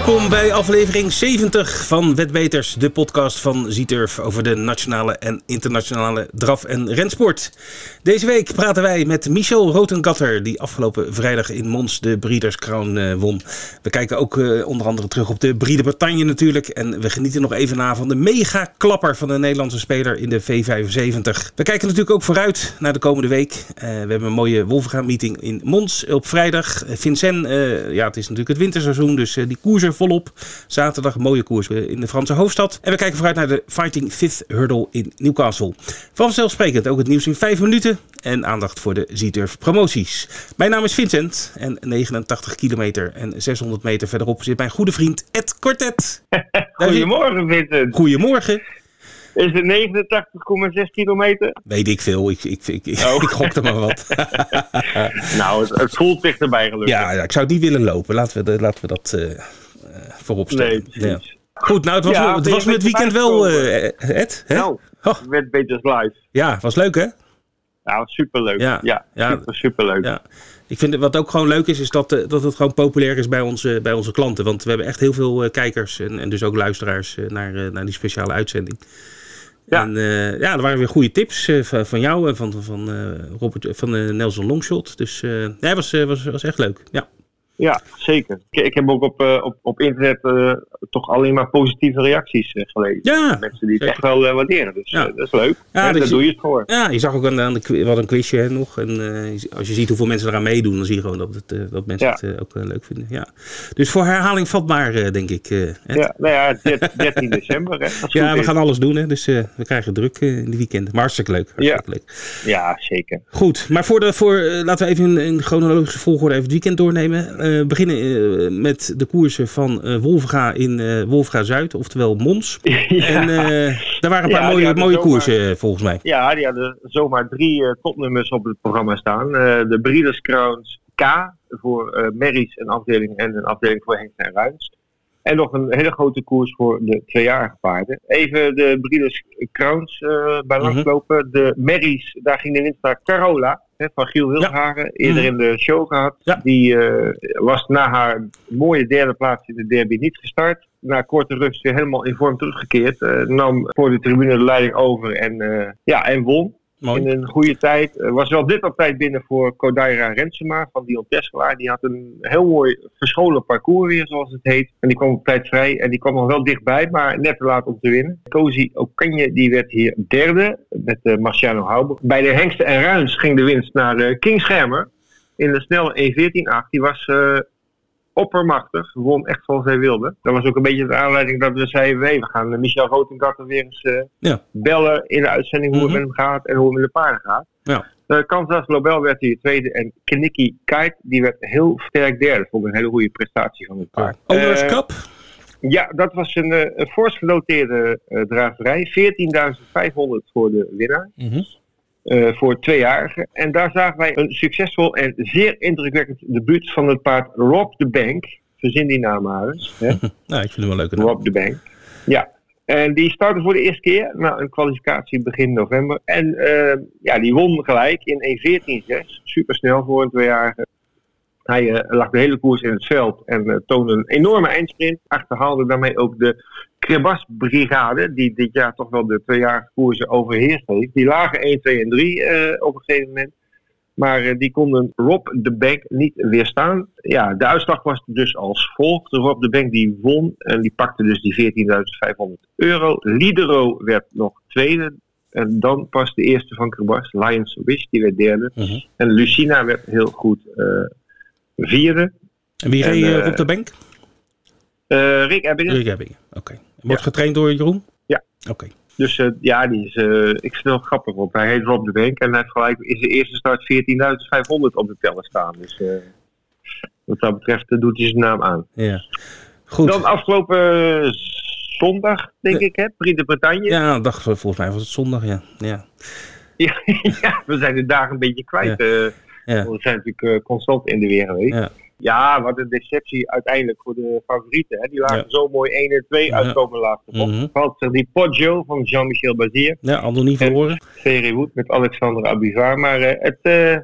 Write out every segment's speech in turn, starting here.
Welkom bij aflevering 70 van Wetbeters, de podcast van Zieturf over de nationale en internationale draf- en rensport. Deze week praten wij met Michel Rotengatter, die afgelopen vrijdag in Mons de Breeders Crown uh, won. We kijken ook uh, onder andere terug op de Bride Bretagne natuurlijk. En we genieten nog even na van de mega klapper van de Nederlandse speler in de V75. We kijken natuurlijk ook vooruit naar de komende week. Uh, we hebben een mooie Wolfgaan meeting in Mons op vrijdag. Vincent, ja het is natuurlijk het winterseizoen, dus die koersen volop. Zaterdag mooie koers in de Franse hoofdstad. En we kijken vooruit naar de Fighting Fifth Hurdle in Newcastle. Vanzelfsprekend ook het nieuws in 5 minuten en aandacht voor de Zieturf promoties. Mijn naam is Vincent en 89 kilometer en 600 meter verderop zit mijn goede vriend Ed Kortet. Goedemorgen Vincent. Goedemorgen. Is het 89,6 kilometer? Weet ik veel. Ik, ik, ik, oh. ik gokte maar wat. nou, het, het, voelt dichterbij gelukkig. Ja, ja, ik zou het niet willen lopen. Laten we, laten we dat uh, voorop stellen. Nee, ja. Goed, nou, het was, ja, het was met het weekend wel, uh, Ed. Hè? Nou, oh. werd beter live. Ja, was leuk hè? Nou, superleuk. Ja, ja, ja super, superleuk. Ja. Ik vind wat ook gewoon leuk is, is dat, dat het gewoon populair is bij onze, bij onze klanten. Want we hebben echt heel veel kijkers en, en dus ook luisteraars naar, naar die speciale uitzending. Ja. En uh, ja, er waren weer goede tips uh, van, jou en van, van, uh, Robert, van Nelson Longshot. Dus ja, was, was, was echt leuk. Ja. Ja, zeker. Ik, ik heb ook op, uh, op, op internet uh, toch alleen maar positieve reacties uh, gelezen. Ja, Mensen die het echt wel waarderen. Dus ja. dat is leuk. Ja, daar doe je het voor. Ja, je zag ook aan, aan de, wat een quizje hè, nog. En als je ziet hoeveel mensen eraan meedoen, dan zie je gewoon dat, het, dat mensen het ook leuk vinden. Ja. Dus voor herhaling vatbaar, denk ik. ja, nou ja, 13 december. Hè, ja, we gaan alles doen. Hè, dus we krijgen druk in de weekend. Maar hartstikke leuk. Hartstikke ja. leuk. ja, zeker. Goed, maar voor de, voor, laten we even in, in chronologische volgorde even het weekend doornemen. Uh, beginnen uh, met de koersen van uh, Wolfga in Wolfga Zuid, oftewel Mons. Ja. En daar waren een paar ja, mooie, mooie zomaar, koersen volgens mij. Ja, die hadden zomaar drie topnummers op het programma staan. de Breeders Crowns K voor Merries een afdeling en een afdeling voor Henk en Ruins. En nog een hele grote koers voor de tweejarige paarden. Even de Breeders Crowns bij mhm. langslopen. De Merries, daar ging de winst naar Carola hè, van Giel Wilshagen. Ja. Eerder in de show gehad. Ja. Die uh, was na haar mooie derde plaats in de derby niet gestart. Na korte rust weer helemaal in vorm teruggekeerd. Uh, nam voor de tribune de leiding over en, uh, ja, en won. In een goede tijd. Uh, was wel dit op tijd binnen voor Kodaira Rensema van Dion Teskelaar. Die had een heel mooi verscholen parcours weer, zoals het heet. En die kwam op tijd vrij. En die kwam nog wel dichtbij, maar net te laat om te winnen. Cozy Okanje die werd hier derde met uh, Marciano Houber. Bij de Hengsten en Ruins ging de winst naar uh, King Schermer. In de snelle 1.14.8. Die was oppermachtig. Won echt zoals hij wilde. Dat was ook een beetje de aanleiding dat we zeiden: we gaan Michel Rotengatter weer eens uh, ja. bellen in de uitzending hoe mm -hmm. het met hem gaat en hoe het met de paarden gaat. Ja. Uh, Kansas Lobel werd hier tweede en Kiniki Kite die werd heel sterk derde. Vond ik een hele goede prestatie van het paard. Oh, Owners uh, Cup? Ja, dat was een, een fors genoteerde uh, draverij. 14.500 voor de winnaar. Mm -hmm. Uh, voor tweejarigen. En daar zagen wij een succesvol en zeer indrukwekkend debuut van het paard Rob the Bank. Verzin die naam maar nou, ik vind hem wel leuk. Rob the Bank. Ja. En die startte voor de eerste keer na een kwalificatie begin november. En uh, ja, die won gelijk in 1.14.6. Super snel voor een tweejarige. Hij uh, lag de hele koers in het veld en uh, toonde een enorme eindsprint. Achterhaalde daarmee ook de Krebas-brigade, die dit jaar toch wel de tweejarige koersen overheerst heeft. Die lagen 1, 2 en 3 uh, op een gegeven moment. Maar die konden Rob de Bank niet weerstaan. Ja, de uitslag was dus als volgt. Rob de Bank die won en die pakte dus die 14.500 euro. Lidero werd nog tweede. En dan pas de eerste van Krebas, Lions Wish, die werd derde. Uh -huh. En Lucina werd heel goed uh, vierde. En wie reed uh, Rob de Bank? Uh, Rick Ebbingen. Rick Ebbingen, oké. Okay. Wordt ja. getraind door Jeroen? Ja. Oké. Okay. Dus uh, ja, die is, uh, ik wel grappig, want hij heet Rob de Bank en hij heeft gelijk in zijn eerste start 14.500 op de teller staan. Dus uh, wat dat betreft doet hij zijn naam aan. Ja. Goed. Dan afgelopen zondag, denk ja. ik, hè? Prix de Bretagne. Ja, dag, volgens mij was het zondag, ja. Ja, ja, ja we zijn de dagen een beetje kwijt. Ja. Ja. We zijn natuurlijk constant in de weer geweest. Ja. Ja, wat een deceptie uiteindelijk voor de favorieten. Hè. Die lagen ja. zo mooi 1 en 2 Ja. uitkomen laatste bocht. Zich die Poggio van Jean-Michel Bazier. ja Anthony verloren. Ferry Wood met Alexander Abivar. Maar eh, het, eh,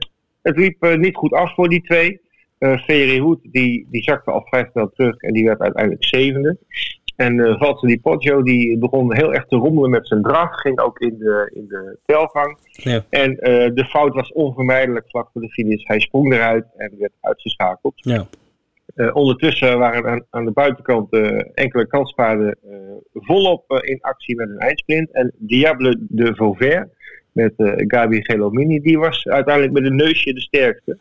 het liep eh, niet goed af voor die twee. Uh, Hoed, die, die zakte al vrij snel terug en die werd uiteindelijk zevende. En uh, Valtteri Di Poggio die begon heel erg te rommelen met zijn draf. Ging ook in de, in de telgang. Ja. En uh, de fout was onvermijdelijk vlak voor de finish. Hij sprong eruit en werd uitgeschakeld. Ja. Uh, ondertussen waren aan, aan de buitenkant enkele kanspaarden volop in actie met een eindsprint. En Diable de Vauvert met Gabi Gelomini, die was uiteindelijk met een neusje de sterkste.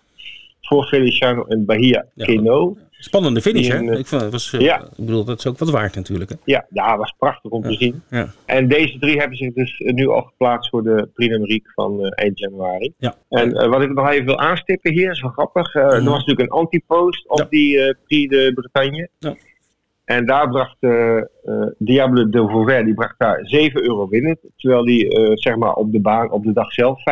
Voor Feliciano en Bahia ja. Keno. Spannende finish, hè? Eh, ik, vond, was, eh, ja. ik bedoel, dat is ook wat waard natuurlijk. Hè? Ja, ja, was prachtig om te zien. Ja. En deze drie hebben zich dus eh, nu al geplaatst voor de Prix van uh, eind januari. Ja. En wat ik nog even wil aanstippen hier, is wel grappig. Er was natuurlijk een anti-post op die Prix de Bretagne. Ja. En daar bracht uh, Diable de Vauvert, die bracht daar 7 euro winnen. Terwijl die uh, zeg maar op de baan op de dag zelf 5,40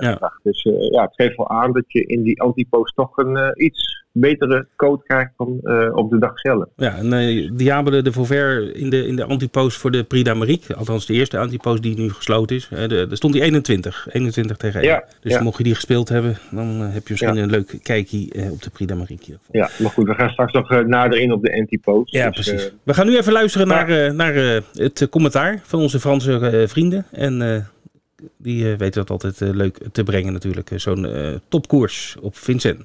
ja. bracht. Dus ja, het geeft wel aan dat je in die antipost toch een iets betere code krijgt dan op de dag zelf. Ja, en Diable de Vauvert in de, in de antipost voor de Prix d'Amérique, althans de eerste antipost die nu gesloten is, daar stond die 21. 21 tegen 1. Ja, dus mocht je die gespeeld hebben, dan heb je misschien een leuk kijkje op de Prix d'Amérique. Ja, maar goed, we gaan straks nog nader in op de antipost. Ja, dus, precies. Uh, we gaan nu even luisteren naar, uh, naar uh, het commentaar van onze Franse vrienden. En die weten dat altijd leuk te brengen natuurlijk. Zo'n topkoers op Vincent.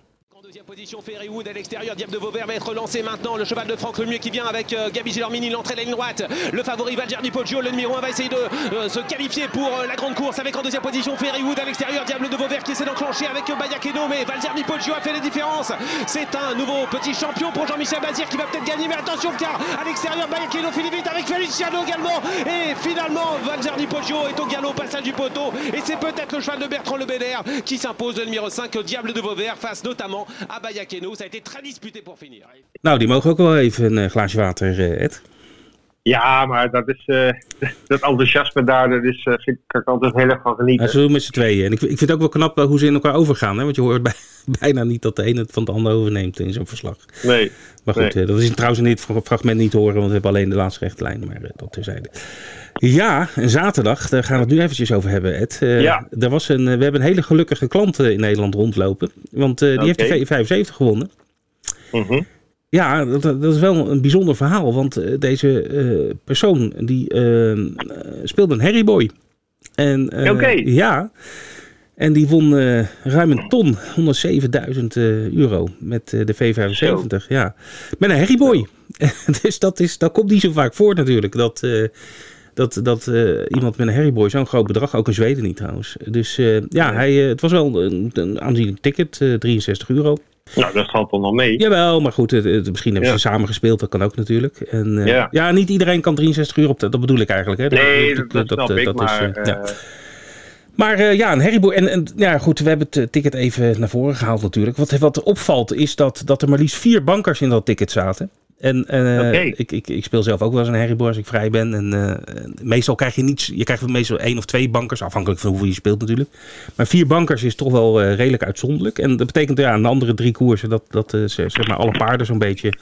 Position Ferrywood à l'extérieur. Diable de Vauvert va être lancé maintenant. Le cheval de Franck Lemieux qui vient avec euh, Gabi Gilormini, l'entrée de la ligne droite. Le favori Valgerdi Poggio, le numéro 1 va essayer de euh, se qualifier pour euh, la grande course avec en deuxième position Ferrywood à l'extérieur. Diable de Vauvert qui essaie d'enclencher avec Bayakeno, mais Valgerdi Poggio a fait la différence. C'est un nouveau petit champion pour Jean-Michel Bazir qui va peut-être gagner, mais attention car à l'extérieur Bayakeno finit vite avec Feliciano également. Et finalement Valgerdi Poggio est au galop, passage du poteau. Et c'est peut-être le cheval de Bertrand Lebeder qui s'impose le numéro 5, Diable de Vauvert, face notamment à Bayakeno. Ça a été très disputé pour finir. Nou, die mogen ook wel even een uh, glaasje water, uh, Ed. Ja, maar dat is uh, dat enthousiasme daar, dat is, uh, vind ik altijd heel erg van genieten. Ja, zo met z'n tweeën. En ik, ik vind het ook wel knap hoe ze in elkaar overgaan. Hè? Want je hoort bij, bijna niet dat de ene het van de ander overneemt in zo'n verslag. Nee. Maar goed, nee. dat is trouwens in dit fragment niet te horen, want we hebben alleen de laatste rechte lijn. Maar dat terzijde. Ja, en zaterdag, daar gaan we het nu eventjes over hebben, Ed. Uh, ja. er was een, we hebben een hele gelukkige klant in Nederland rondlopen. Want die okay. heeft de V75 gewonnen. Mhm. Ja, dat, dat, is wel een bijzonder verhaal. Want deze uh, persoon die uh, speelde een Harryboy. En okay. ja, en die won ruim een ton, 107.000 euro met de V75. Zo. Ja, met een Harryboy. dus dat, is, dat komt niet zo vaak voor natuurlijk. Dat, dat, dat iemand met een Harryboy zo'n groot bedrag, ook in Zweden niet trouwens. Dus ja, hij, het was wel een, een aanzienlijk ticket, 63 euro. Nou, dat valt dan nog mee. Jawel, maar goed, het, het, misschien hebben ja. ze samen gespeeld, dat kan ook natuurlijk. En, ja. ja. niet iedereen kan 63 uur op, dat bedoel ik eigenlijk. Hè. Nee, dat, dat, dat, dat, ik, maar, is, ja. Maar uh, ja, een herrieboer. En, en ja, goed, we hebben het ticket even naar voren gehaald natuurlijk. Wat, wat opvalt is dat, dat er maar liefst vier bankers in dat ticket zaten. En okay. ik, ik, ik speel zelf ook wel eens een herrieboer als ik vrij ben. En uh, meestal krijg je niet, je krijgt meestal één of twee bankers, afhankelijk van hoeveel je speelt natuurlijk. Maar vier bankers is toch wel uh, redelijk uitzonderlijk. En dat betekent ja, aan de andere drie koersen dat, dat zeg maar alle paarden zo'n beetje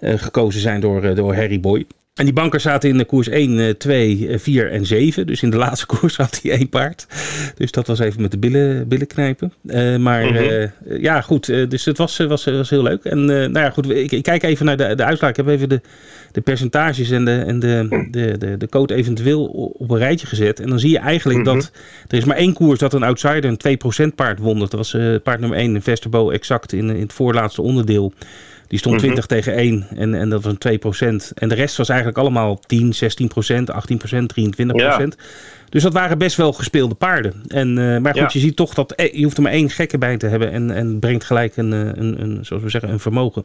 gekozen zijn door, door Harry Boy. En die bankers zaten in de koers 1, 2, 4 en 7. Dus in de laatste koers had hij één paard. Dus dat was even met de billen, billen knijpen. Uh, maar mm -hmm. uh, ja, goed. Uh, dus het was, was, was heel leuk. En nou ja, goed. Ik, ik, kijk even naar de, de uitslag. Ik heb even de, de percentages en, de, en de, de, de, de code eventueel op een rijtje gezet. En dan zie je eigenlijk mm -hmm. dat er is maar één koers dat een outsider een 2% paard won. Dat was paard nummer 1, Vesterbo, exact in, in het voorlaatste onderdeel. Die stond 20 mm -hmm. tegen 1 en, en dat was een 2%. En de rest was eigenlijk allemaal 10, 16%, 18%, 23%. Ja. Dus dat waren best wel gespeelde paarden. En, uh, maar goed, ja. je ziet toch dat je hoeft er maar één gekke bij te hebben. En, en brengt gelijk een, een, een, zoals we zeggen, een vermogen.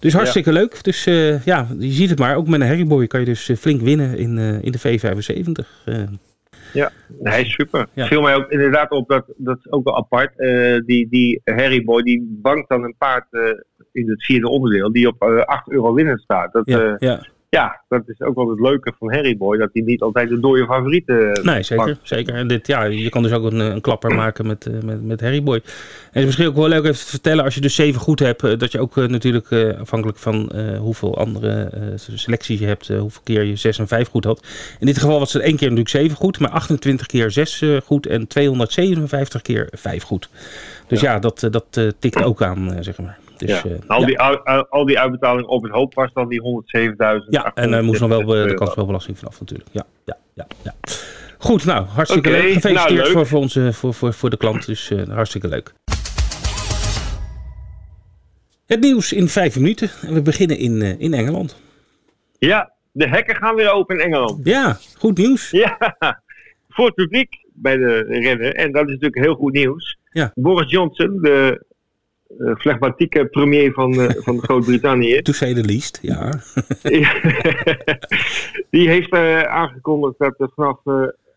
Dus hartstikke ja. leuk. Dus uh, ja, je ziet het maar. Ook met een Harryboy kan je dus flink winnen in, uh, in de V75. Ja, nee, super. Ja. viel mij ook inderdaad op, dat, dat is ook wel apart. die, die Harryboy die bankt dan een paard in het vierde onderdeel die op uh, 8 euro winnen staat. Dat, ja, uh, ja. ja, dat is ook wel het leuke van Harry Boy, dat hij niet altijd de dode favorieten Nee, zeker. zeker. En dit, ja, je kan dus ook een, een klapper maken met, met, met Harry Boy. En het is misschien ook wel leuk even te vertellen, als je dus zeven goed hebt, dat je ook natuurlijk afhankelijk van hoeveel andere selecties je hebt, hoeveel keer je zes en vijf goed had. In dit geval was het één keer natuurlijk zeven goed, maar 28 keer zes goed en 257 keer vijf goed. Dus ja, ja dat, dat tikt ook aan, zeg maar. Dus, ja. uh, al, die, al, al, die uitbetalingen op het hoop was dan die 107.000. Ja, en er moest nog wel de kansspelbelasting vanaf natuurlijk. Ja, ja, ja, ja. Goed, nou, hartstikke okay, leuk. Gefeliciteerd nou, leuk. Voor, voor, onze, voor, voor, voor de klant, dus hartstikke leuk. Het nieuws in vijf minuten. En we beginnen in, uh, in Engeland. Ja, de hekken gaan weer open in Engeland. Ja, goed nieuws. Ja, voor het publiek bij de rennen. En dat is natuurlijk heel goed nieuws. Ja. Boris Johnson, de flegmatieke premier van, uh, van Groot-Brittannië. To say the least, ja. die heeft uh, aangekondigd dat er vanaf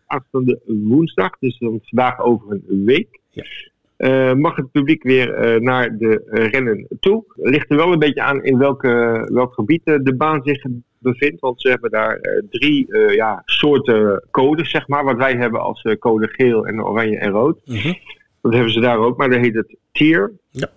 aanstaande woensdag, dus vandaag over een week, ja. mag het publiek weer naar de rennen toe. Ligt er wel een beetje aan in welke, welk gebied de baan zich bevindt. Want ze hebben daar drie ja, soorten codes, zeg maar. Wat wij hebben als code geel en oranje en rood. Mm -hmm. Dat hebben ze daar ook, maar dat heet het tier. Ja.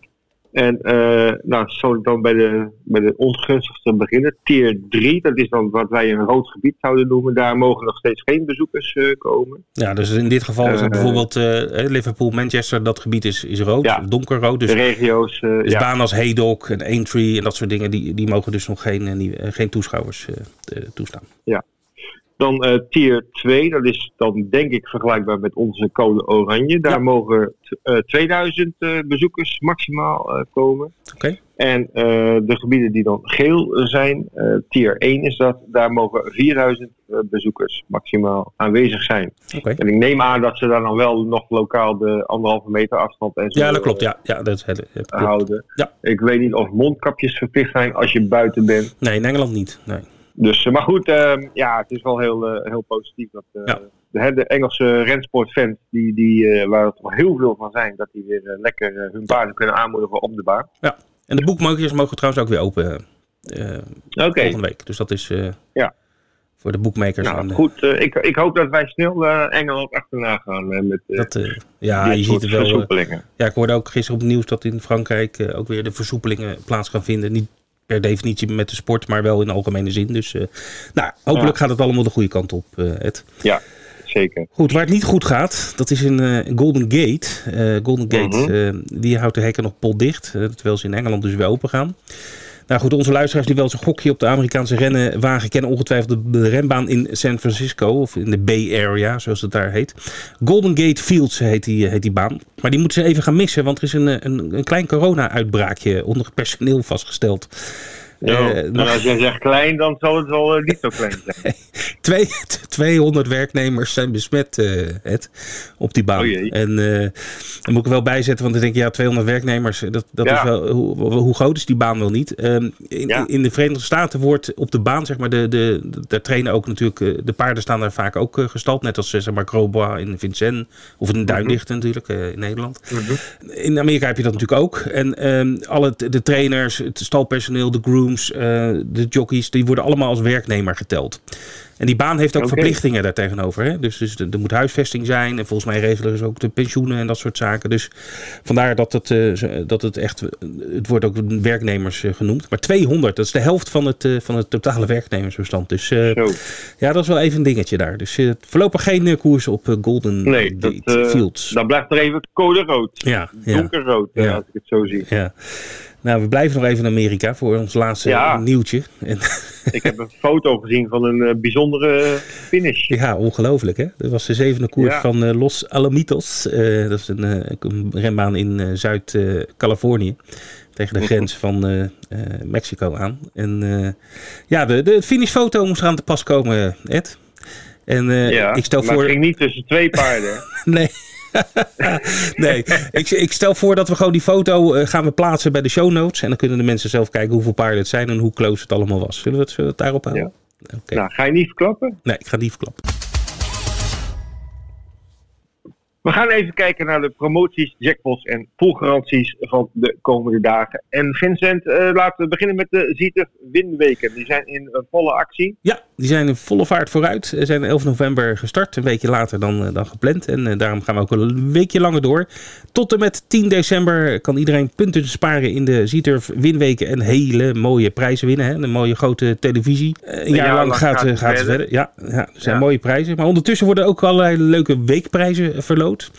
En uh, nou, zal ik dan bij de, bij de ongunstigste beginnen. Tier 3, dat is dan wat wij een rood gebied zouden noemen. Daar mogen nog steeds geen bezoekers uh, komen. Ja, dus in dit geval is het uh, bijvoorbeeld Liverpool, Manchester, dat gebied is, is rood, ja, donkerrood. Dus de regio's. dus ja. banen als Haydock en Aintree en dat soort dingen, die, die mogen dus nog geen, geen toeschouwers toestaan. Ja. Dan uh, tier 2, dat is dan denk ik vergelijkbaar met onze code oranje. Daar ja. mogen uh, 2000 uh, bezoekers maximaal komen. Okay. En de gebieden die dan geel zijn, tier 1 is dat, daar mogen 4000 bezoekers maximaal aanwezig zijn. Okay. En ik neem aan dat ze daar dan wel nog lokaal de anderhalve meter afstand en zo ja, dat klopt. Ja, ja, dat, dat, dat houden. Ja. Ik weet niet of mondkapjes verplicht zijn als je buiten bent. Nee, in Engeland niet. Nee. Dus, maar goed, uh, ja, het is wel heel, uh, heel positief dat uh, ja. de, de, Engelse rensportfans, die, die, waar er toch heel veel van zijn, dat die weer lekker hun paarden kunnen aanmoedigen op de baan. Ja, en de boekmakers mogen trouwens ook weer open okay. volgende week. Dus dat is ja. voor de boekmakers. Nou, en, goed, ik, ik hoop dat wij snel Engeland achterna gaan met dat, ja, je ziet het wel. ja, ik hoorde ook gisteren op het nieuws dat in Frankrijk ook weer de versoepelingen plaats gaan vinden. Niet per definitie met de sport, maar wel in de algemene zin. Dus uh, nou, hopelijk ja. gaat het allemaal de goede kant op, uh, Ed. Ja, zeker. Goed, waar het niet goed gaat, dat is in uh, Golden Gate. Golden Gate, -hmm. die houdt de hekken nog potdicht, terwijl ze in Engeland dus weer open gaan. Nou goed, onze luisteraars die wel eens een gokje op de Amerikaanse rennen wagen, kennen ongetwijfeld de renbaan in San Francisco of in de Bay Area, zoals het daar heet. Golden Gate Fields heet die, heet die baan. Maar die moeten ze even gaan missen, want er is een, een, een klein corona-uitbraakje onder personeel vastgesteld. Ja, uh, als jij zegt klein, dan zal het wel uh, niet zo klein zijn. Twee, 200 werknemers zijn besmet, uh, Ed, op die baan. Oh en daar moet ik wel bijzetten, want dan denk je, ja, 200 werknemers, dat, dat ja. is wel, hoe, hoe, groot is die baan wel niet? Um, in, ja. in, de Verenigde Staten wordt op de baan, zeg maar, de, de, daar trainen ook natuurlijk, de paarden staan daar vaak ook gestald, net als zeg maar Grosbois in Vincennes, of in Duindicht mm -hmm. natuurlijk, in Nederland. Mm -hmm. In Amerika heb je dat natuurlijk ook. En um, alle de trainers, het stalpersoneel, de groom, Uh, de jockeys, die worden allemaal als werknemer geteld. En die baan heeft ook okay. verplichtingen daartegenover. Hè? Dus, dus er moet huisvesting zijn. En volgens mij regelen ze ook de pensioenen en dat soort zaken. Dus vandaar dat het, uh, dat het echt... Het wordt ook werknemers uh, genoemd. Maar 200, dat is de helft van het, uh, van het totale werknemersbestand. Dus ja, dat is wel even een dingetje daar. Dus voorlopig geen koers op Golden nee, dat, Fields. Dan blijft er even code rood. Ja, Donkerrood, ja. als ik het zo zie. Ja. Nou, we blijven nog even in Amerika voor ons laatste ja. nieuwtje. En ik heb een foto gezien van een uh, bijzondere finish. Ja, ongelooflijk hè. Dat was de zevende koers ja. van uh, Los Alamitos. Uh, dat is een, een renbaan in Zuid-Californië. tegen de grens van Mexico aan. En ja, de, de finishfoto moest eraan te pas komen, Ed. En ja, ik stel maar voor... het ging niet tussen twee paarden. nee. nee, ik, ik, stel voor dat we gewoon die foto uh, gaan we plaatsen bij de show notes. En dan kunnen de mensen zelf kijken hoeveel paarden het zijn en hoe close het allemaal was. Zullen we het, zullen we het daarop houden? Ja. Okay. Nou, ga je niet verklappen? Nee, ik ga niet verklappen. We gaan even kijken naar de promoties, jackpots en poolgaranties van de komende dagen. En Vincent, uh, laten we beginnen met de Zieter Winweken. Die zijn in volle actie. Ja, die zijn in volle vaart vooruit. Ze zijn 11 november gestart, een weekje later dan, uh, dan gepland. En uh, daarom gaan we ook een weekje langer door. Tot en met 10 december kan iedereen punten sparen in de Zieter Winweken. En hele mooie prijzen winnen. Hè? Een mooie grote televisie. een jaar lang gaat, gaat, gaat het verder. Ja, ja, er zijn ja. mooie prijzen. Maar ondertussen worden ook allerlei leuke weekprijzen verloot.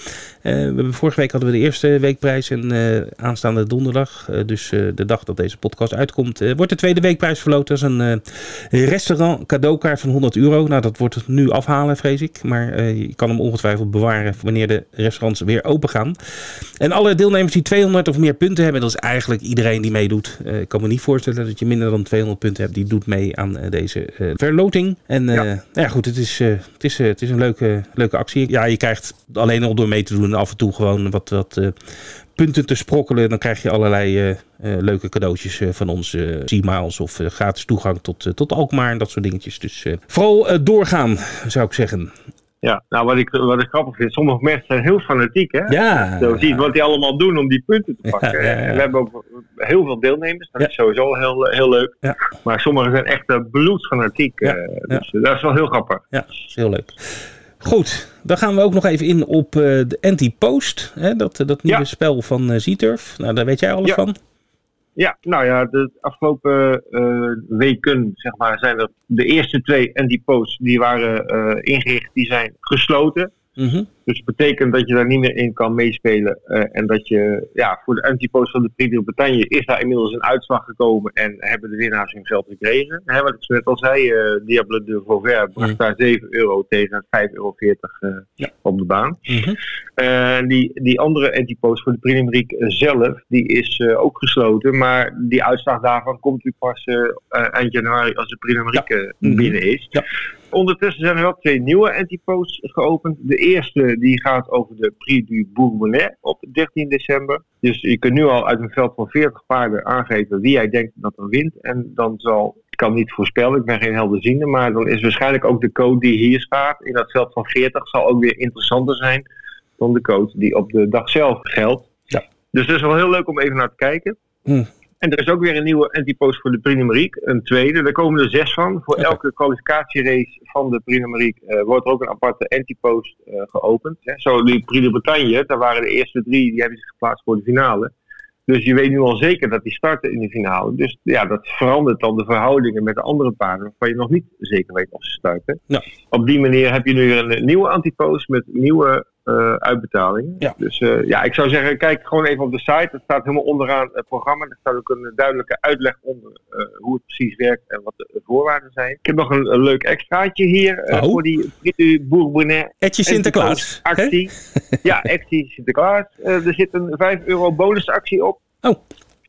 Uh, we hebben, vorige week hadden we de eerste weekprijs en uh, aanstaande donderdag, uh, dus de dag dat deze podcast uitkomt, wordt de tweede weekprijs verloot. Dat is een restaurant cadeaukaart van 100 euro. Nou, dat wordt het nu afhalen, vrees ik. Maar je kan hem ongetwijfeld bewaren wanneer de restaurants weer open gaan. En alle deelnemers die 200 of meer punten hebben, dat is eigenlijk iedereen die meedoet. ik kan me niet voorstellen dat je minder dan 200 punten hebt, die doet mee aan deze verloting. En ja. Nou ja, goed, het is, het is, het is een leuke, leuke actie. Ja, je krijgt alleen al door mee te doen en af en toe gewoon wat, wat uh, punten te sprokkelen. Dan krijg je allerlei uh, uh, leuke cadeautjes van ons. C-miles of gratis toegang tot, tot Alkmaar en dat soort dingetjes. Dus vooral doorgaan, zou ik zeggen. Ja, nou wat ik, wat ik grappig vind, sommige mensen zijn heel fanatiek. Hè? Ja. Zo ziet wat die allemaal doen om die punten te pakken. Ja, ja, ja. We hebben ook heel veel deelnemers, dat is sowieso heel, heel leuk. Maar sommigen zijn echt bloedfanatiek. Dus dat is wel heel grappig. Ja, dat is heel leuk. Goed, dan gaan we ook nog even in op uh, de Anti-Post. Dat, dat nieuwe ja. spel van uh, Zieturf. Nou, daar weet jij alles ja. van. Ja, nou ja, de afgelopen uh, weken zeg maar, zijn er de eerste twee Anti-Posts die waren ingericht, die zijn gesloten. Mm -hmm. Dus dat betekent dat je daar niet meer in kan meespelen. Uh, en dat je, ja, voor de antipost van de Prix de Bretagne is daar inmiddels een uitslag gekomen. En hebben de winnaars hun geld gekregen. Hè, wat ik net al zei, uh, Diable de Vauvert bracht daar 7 euro tegen 5,40 euro uh, ja. op de baan. Mm -hmm. die, die andere antipost voor de Prix zelf, die is ook gesloten. Maar die uitslag daarvan komt nu pas eind januari als de Prix Ja. binnen is. Ja. Ondertussen zijn er wel twee nieuwe antiposts geopend. De eerste die gaat over de Prix du Bourbonnais op 13 december. Dus je kunt nu al uit een veld van 40 paarden aangeven wie jij denkt dat er wint. En dan zal, ik kan niet voorspellen, ik ben geen helderziende, maar dan is waarschijnlijk ook de code die hier staat in dat veld van 40 zal ook weer interessanter zijn dan de code die op de dag zelf geldt. Ja. Dus dat is wel heel leuk om even naar te kijken. Hm. En er is ook weer een nieuwe antipost voor de Prix een tweede. Daar komen er zes van. Voor elke kwalificatierace van de Prix uh, wordt er ook een aparte antipost uh, geopend. Hè. Zo die Prix de Bretagne, daar waren de eerste drie, die hebben zich geplaatst voor de finale. Dus je weet nu al zeker dat die starten in de finale. Dus ja, dat verandert dan de verhoudingen met de andere paarden, waarvan je nog niet zeker weet of ze starten. Ja. Op die manier heb je nu weer een nieuwe antipost met nieuwe uitbetalingen. Ja. Dus uh, ja, ik zou zeggen, kijk gewoon even op de site. Er staat helemaal onderaan het programma. Er staat ook een duidelijke uitleg onder uh, hoe het precies werkt en wat de voorwaarden zijn. Ik heb nog een, een leuk extraatje hier Oh. voor die Britu Bourbonnais Etje Sinterklaas. actie. ja, actie Sinterklaas. Eh, er zit een 5 euro bonusactie op. Oh.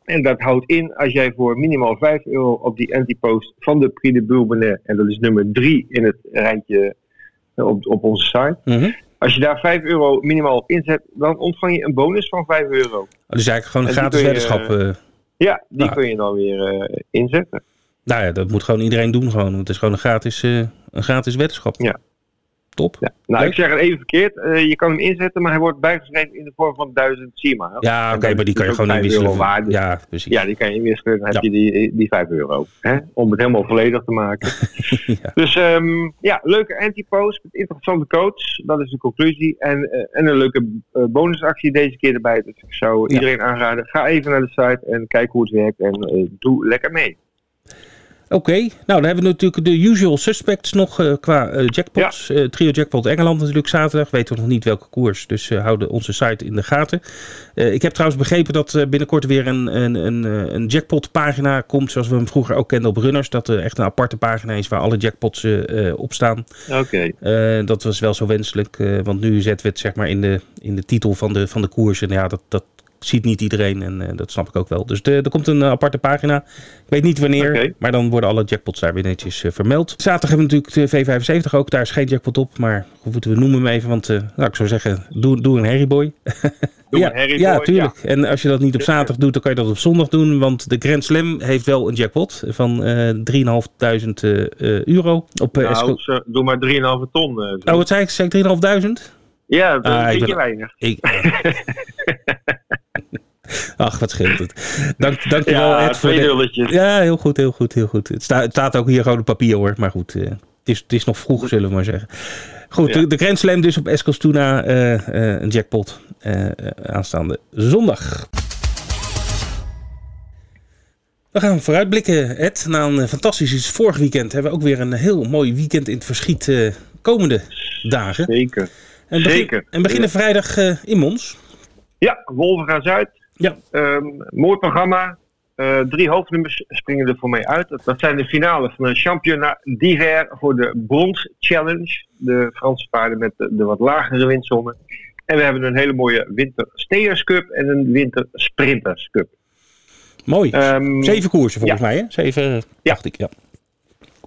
En dat houdt in als jij voor minimaal 5 euro op die antipost van de Prix de Bourbonnais, en dat is nummer 3 in het rijtje eh, op, op onze site. Mhm. Als je daar 5 euro minimaal op inzet, dan ontvang je een bonus van 5 euro. Oh, dus eigenlijk gewoon een En gratis weddenschap. eh. Ja, die Nou. kun je dan weer eh, inzetten. nou ja, dat moet gewoon iedereen doen gewoon. Want het is gewoon een gratis, eh, een gratis weddenschap. Ja. Top. Ja. Nou, Leuk. ik zeg het even verkeerd. Eh, je kan hem inzetten, maar hij wordt bijgeschreven in de vorm van 1000 Sima. Ja, oké, maar die kan je gewoon 5 inwisselen. euro waard. Dus Ja, precies. Ja, die kan je inwisselen. Dan heb je die, die 5 euro. Hè? Om het helemaal volledig te maken. Ja. Dus ehm, ja, leuke anti-post met interessante coach. Dat is de conclusie. En, eh, en een leuke eh, bonusactie deze keer erbij. Dus ik zou iedereen aanraden. Ga even naar de site en kijk hoe het werkt. En eh, doe lekker mee. Oké, nou dan hebben we natuurlijk de usual suspects nog eh, qua eh, jackpots. Eh, trio Jackpot Engeland natuurlijk zaterdag. Weten we nog niet welke koers, dus houden onze site in de gaten. Ik heb trouwens begrepen dat binnenkort weer een, een, een, een jackpot pagina komt. Zoals we hem vroeger ook kenden op Runners. Dat er echt een aparte pagina is waar alle jackpots op staan. Oké. Dat was wel zo wenselijk. want nu zetten we het zeg maar in de, in de titel van de, van de koers. En ja, dat, dat ziet niet iedereen. En eh, dat snap ik ook wel. Dus de, er komt een eh, aparte pagina. Ik weet niet wanneer. Maar dan worden alle jackpots daar weer netjes eh, vermeld. Zaterdag hebben we natuurlijk de V75 ook. Daar is geen jackpot op. Maar hoe moeten we noemen hem even? Want nou, ik zou zeggen, doe, doe een Harryboy. Doe ja, een Harryboy, ja, tuurlijk. En als je dat niet op zaterdag doet, dan kan je dat op zondag doen. Want de Grand Slam heeft wel een jackpot van eh 3.500 eh, euro. Op, Nou, doe maar 3,5 ton. Oh, wat zei ik? Zei ik 3.500? Ja, dat Ah, is een beetje weinig. Ik... Ach, wat scheelt het. Dank, dankjewel Ja, Ed voor twee de... nulletjes. Ja, heel goed, heel goed, heel goed. Het, sta- het staat ook hier gewoon op papier hoor, maar goed. eh, het, is, het is nog vroeg, zullen we maar zeggen. Goed, Ja. de, de Grand Slam dus op Eskilstuna, eh, een jackpot aanstaande zondag. We gaan vooruitblikken, Ed. Na een fantastisch vorig weekend hebben we ook weer een heel mooi weekend in het verschiet komende dagen. Zeker. En, begin- Zeker. en beginnen vrijdag in Mons. Ja, Wolven gaan Zuid. Ja. Ehm, mooi programma. Eh, drie hoofdnummers springen er voor mij uit. Dat, dat zijn de finale van de Championnat d'Hiver voor de Brons Challenge. De Franse paarden met de, de wat lagere windzone. En we hebben een hele mooie Winter Stayers Cup en een Winter Sprinters Cup. Mooi. Ehm, Zeven koersen volgens mij, hè? Zeven, dacht ik, ja.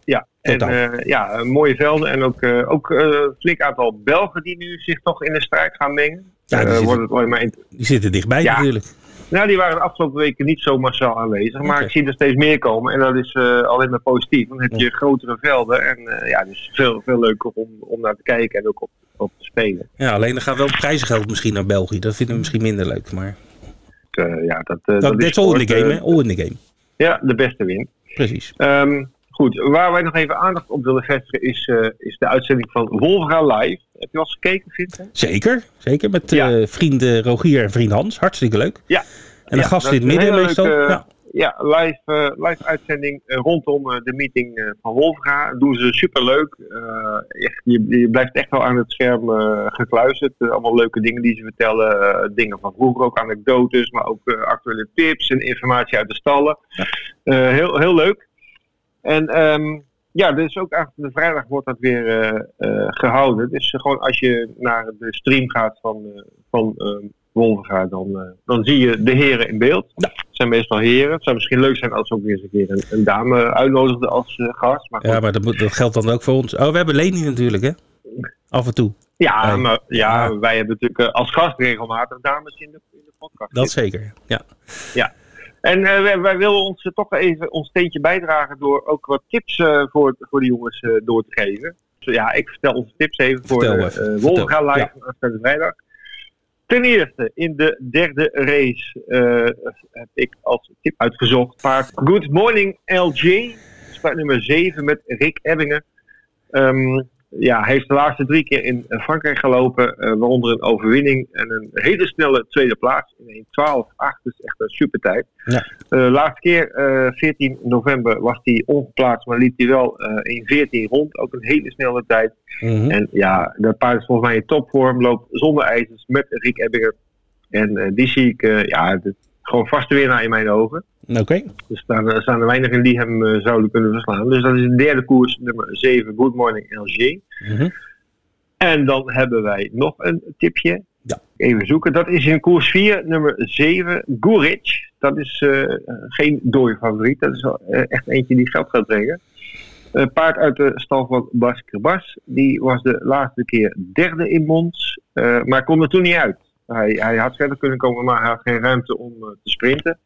Ja, en eh, ja, mooie velden. En ook, eh, ook een flink aantal Belgen die nu zich toch in de strijd gaan mengen. Ja, die Eh, zitten- wordt het maar in, Die zitten dichtbij Ja. natuurlijk. Nou, die waren de afgelopen weken niet zo massaal aanwezig. Maar ik zie er steeds meer komen. En dat is eh, alleen maar positief. Dan heb je grotere velden. En eh, ja, het is veel, veel leuker om, om naar te kijken en ook op, op te spelen. Ja, alleen dan gaat wel prijzengeld misschien naar België. Dat vinden we misschien minder leuk. Maar ja, dat, dat, dat is all in the game, hè? All in the game. Ja, de beste win. Precies. Ehm, goed, waar wij nog even aandacht op willen vestigen is, eh, is de uitzending van Wolfga Live. Heb je al eens gekeken, Vincent? Zeker. Zeker met Ja. eh, vrienden Rogier en vriend Hans. Hartstikke leuk. Ja. En een Ja, gast in het midden meestal. leuke- ja. Ja, live, eh, live uitzending rondom de meeting van Wolfga. Doen ze superleuk. Echt, je, je blijft echt wel aan het scherm gekluisterd. Allemaal leuke dingen die ze vertellen. Dingen van vroeger, ook anekdotes, maar ook actuele tips en informatie uit de stallen. Heel, heel leuk. En ehm, ja, dus ook eigenlijk de vrijdag wordt dat weer eh, eh, gehouden. Dus eh, gewoon als je naar de stream gaat van, van ehm, dan, dan zie je de heren in beeld. Ja. Het zijn meestal heren. Het zou misschien leuk zijn als ze ook weer eens een keer een, een dame uitnodigden als gast. Maar ja, maar dat, dat geldt dan ook voor ons. Oh, we hebben Leni natuurlijk, hè? Af en toe. Ja, maar ja, Ja. wij hebben natuurlijk als gast regelmatig dames in de, in de podcast. Dat zeker. Ja. En eh, wij, wij willen ons eh, toch even ons steentje bijdragen door ook wat tips eh, voor, voor de jongens door te geven. Dus ja, ik vertel onze tips even voor Vertel de even. uh, Wolga Live ja. vrijdag. Ten eerste, in de derde race heb ik als tip uitgezocht paard Good Morning LJ. Paard nummer 7 met Rick Ebbingen. Ehm, ja, hij heeft de laatste drie keer in eh, Frankrijk gelopen, eh, waaronder een overwinning en een hele snelle tweede plaats in 1.12.8. Dus echt een super tijd. Ja. De laatste keer, eh 14 november, was hij ongeplaatst, maar liep hij wel eh, in 14 rond. Ook een hele snelle tijd. Mhm. En ja, dat paard is volgens mij in topvorm, loopt zonder ijzers met Rick Ebbinger. En eh, die zie ik, eh, ja, het gewoon vaste winnaar in mijn ogen. Oké. Er staan, er staan er weinigen die hem eh, zouden kunnen verslaan. Dus dat is de derde koers, nummer 7, Good Morning LG. Mhm. En dan hebben wij nog een tipje. Ja. Even zoeken. Dat is in koers 4, nummer 7, Guric. Dat is eh, geen dode favoriet. Dat is wel, eh, echt eentje die geld gaat brengen. Paard uit de stal van Bas Kerbas. Die was de laatste keer derde in Mons. maar kon er toen niet uit. Hij, hij had verder kunnen komen, maar hij had geen ruimte om te sprinten.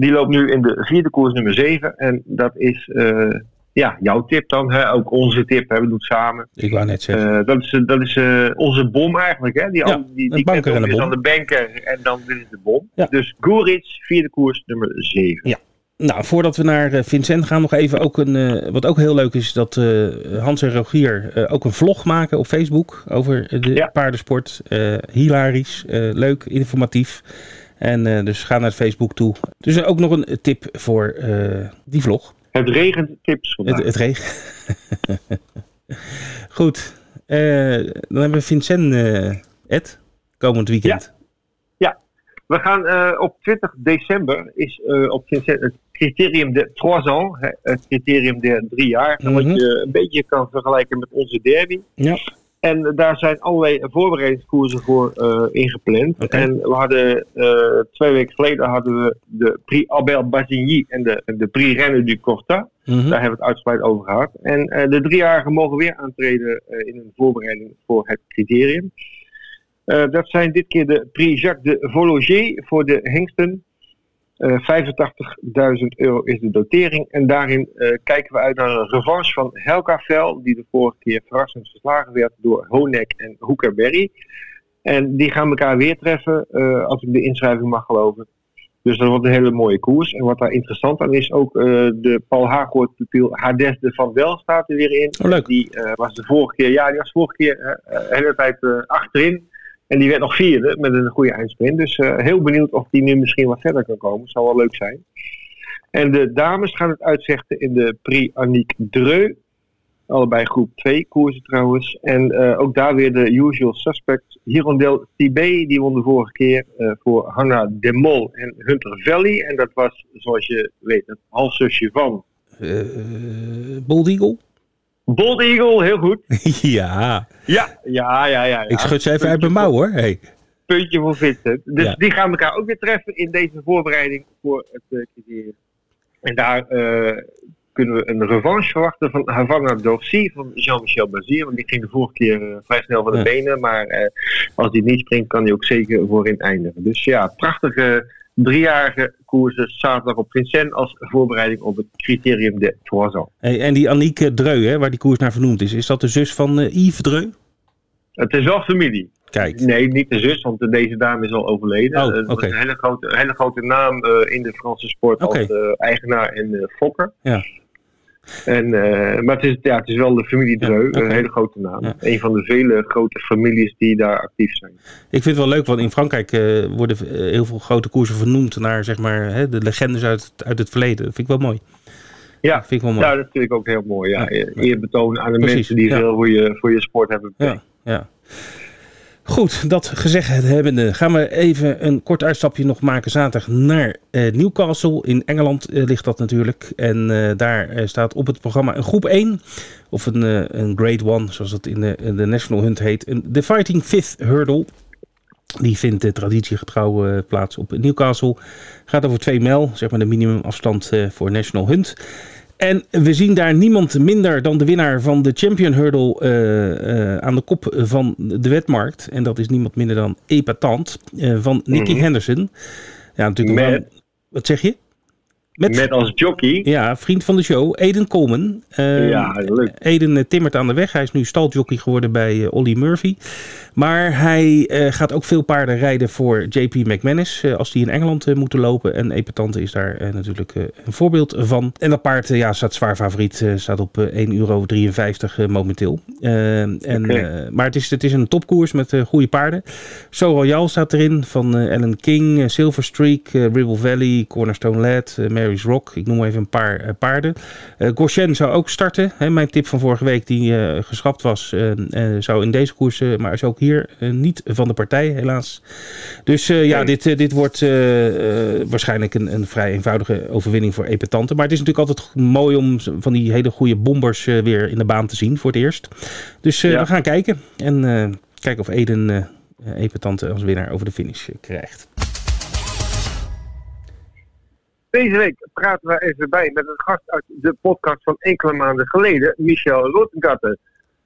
Die loopt nu in de vierde koers nummer 7. En dat is eh, ja, jouw tip dan. Hè? Ook onze tip. Hè? We doen het samen. Ik wou net zeggen. Eh, dat is, eh, dat is onze bom eigenlijk. Hè? Die, Ja, al- die, die banker en bom. de banker en dan dit is de bom. Ja. Dus Guric, vierde koers, nummer 7. Nou, voordat we naar Vincent gaan, nog even ook een. wat ook heel leuk is, dat Hans en Rogier ook een vlog maken op Facebook over de Ja. paardensport. Hilarisch, leuk, informatief. En eh, dus ga naar Facebook toe. Dus ook nog een tip voor eh, die vlog. Het regent tips vandaag. Het, het regen. Goed. Eh, dan hebben we Vincent, Ed, komend weekend. We gaan op 20 december is op Vincent het criterium de 3 ans, het criterium der drie jaar. Mhm. Wat je een beetje kan vergelijken met onze derby. Ja. En daar zijn allerlei voorbereidingskoersen voor eh, ingepland. En we hadden eh, twee weken geleden hadden we de Prix Albert Bassigny en de, de Prix Reine du Corta. Mhm. Daar hebben we het uitgebreid over gehad. En eh, de driejarigen mogen weer aantreden in een voorbereiding voor het criterium. Dat zijn dit keer de Prix Jacques de Vologer voor de hengsten. 85.000 euro is de dotering. En daarin kijken we uit naar een revanche van Helga Vel, die de vorige keer verrassend verslagen werd door Honek en Hoekerberry. En die gaan elkaar weer treffen, als ik de inschrijving mag geloven. Dus dat wordt een hele mooie koers. En wat daar interessant aan is, ook uh, de Paul Haaghoort pupil Hades de Van Wel staat er weer in. Oh, leuk. Die uh, was de vorige keer, ja, die was de vorige keer uh, de hele tijd achterin. En die werd nog vierde met een goede eindsprint. Dus heel benieuwd of die nu misschien wat verder kan komen. Zou wel leuk zijn. En de dames gaan het uitzechten in de Prix Annick Dreux. Allebei groep 2 koersen trouwens. En uh, ook daar weer de usual suspects. Hirondel Tibet, die won de vorige keer uh, voor Hanna de Mol en Hunter Valley. En dat was, zoals je weet, het halfzusje van... Bold? Bold Eagle, heel goed. ja. Ja, ja, ja, ja. Ik schud ze even uit mijn mouw hoor. Hey. Puntje voor Vincent. Dus ja. die gaan elkaar ook weer treffen in deze voorbereiding voor het uh, criterium. En daar kunnen we een revanche verwachten van Havana Dorsi van Jean-Michel Bazir. Want die ging de vorige keer uh, vrij snel van de ja. benen. Maar als hij niet springt, kan hij ook zeker voorin eindigen. Dus ja, prachtige driejarige koersen zaterdag op Vincennes als voorbereiding op het criterium de Trois ans. Hey, en die Annick Dreu, hè, waar die koers naar vernoemd is, is dat de zus van uh, Yves Dreu? Het is wel familie. Kijk. Nee, niet de zus, want deze dame is al overleden. Oh, oké. is een hele grote, hele grote naam uh, in de Franse sport als uh, eigenaar en fokker. Ja. En, uh, maar het is, ja, het is wel de familie Dreu, Ja, een hele grote naam. Ja. Een van de vele grote families die daar actief zijn. Ik vind het wel leuk, want in Frankrijk eh, worden eh, heel veel grote koersen vernoemd naar zeg maar, hè, de legendes uit, uit het verleden. Dat vind ik wel mooi. Ja, Dat vind ik wel mooi. nou, dat vind ik ook heel mooi. Ja. Ja. Eer betonen aan de Precies, mensen die ja. veel voor je, voor je sport hebben. Ja, ja. Goed, dat gezegd hebbende gaan we even een kort uitstapje nog maken zaterdag naar eh, Newcastle. In Engeland eh, ligt dat natuurlijk. En eh, daar staat op het programma een groep 1. Of een, een grade 1, zoals het in de, in de National Hunt heet. Een, de Fighting Fifth Hurdle. Die vindt traditiegetrouw plaats op Newcastle. Gaat over 2 mijl, zeg maar de minimumafstand voor National Hunt. En we zien daar niemand minder dan de winnaar van de Champion Hurdle eh, eh, aan de kop van de wetmarkt. En dat is niemand minder dan Epatant eh, van Nicky Mhm. Henderson. Ja, natuurlijk Met- wel- Wat zeg je? Met, Met als jockey. Ja, vriend van de show, Eden Coleman. Eh, Ja, leuk. Eden eh, timmert aan de weg. Hij is nu staljockey geworden bij eh, Ollie Murphy. Maar hij gaat ook veel paarden rijden voor JP McManus. als die in Engeland moeten lopen. En Epatante is daar natuurlijk een voorbeeld van. En dat paard ja, staat zwaar favoriet. staat op eh, 1,53 euro momenteel. En, maar het is, het is een topkoers met goede paarden. So Royal staat erin van Ellen King, Silver Streak, Ribble Valley, Cornerstone Lad, Mary's Rock. Ik noem even een paar eh, paarden. Eh Goshen zou ook starten. Hè, mijn tip van vorige week die eh, geschrapt was, zou in deze koers, maar is ook hier niet van de partij helaas. Dus ja, dit, dit wordt waarschijnlijk een, een vrij eenvoudige overwinning voor Epatante. Maar het is natuurlijk altijd mooi om van die hele goede bombers weer in de baan te zien voor het eerst. Dus Ja. we gaan kijken en kijken of Eden Epatante als winnaar over de finish krijgt. Deze week praten we even bij met een gast uit de podcast van enkele maanden geleden, Michel Rotengatter.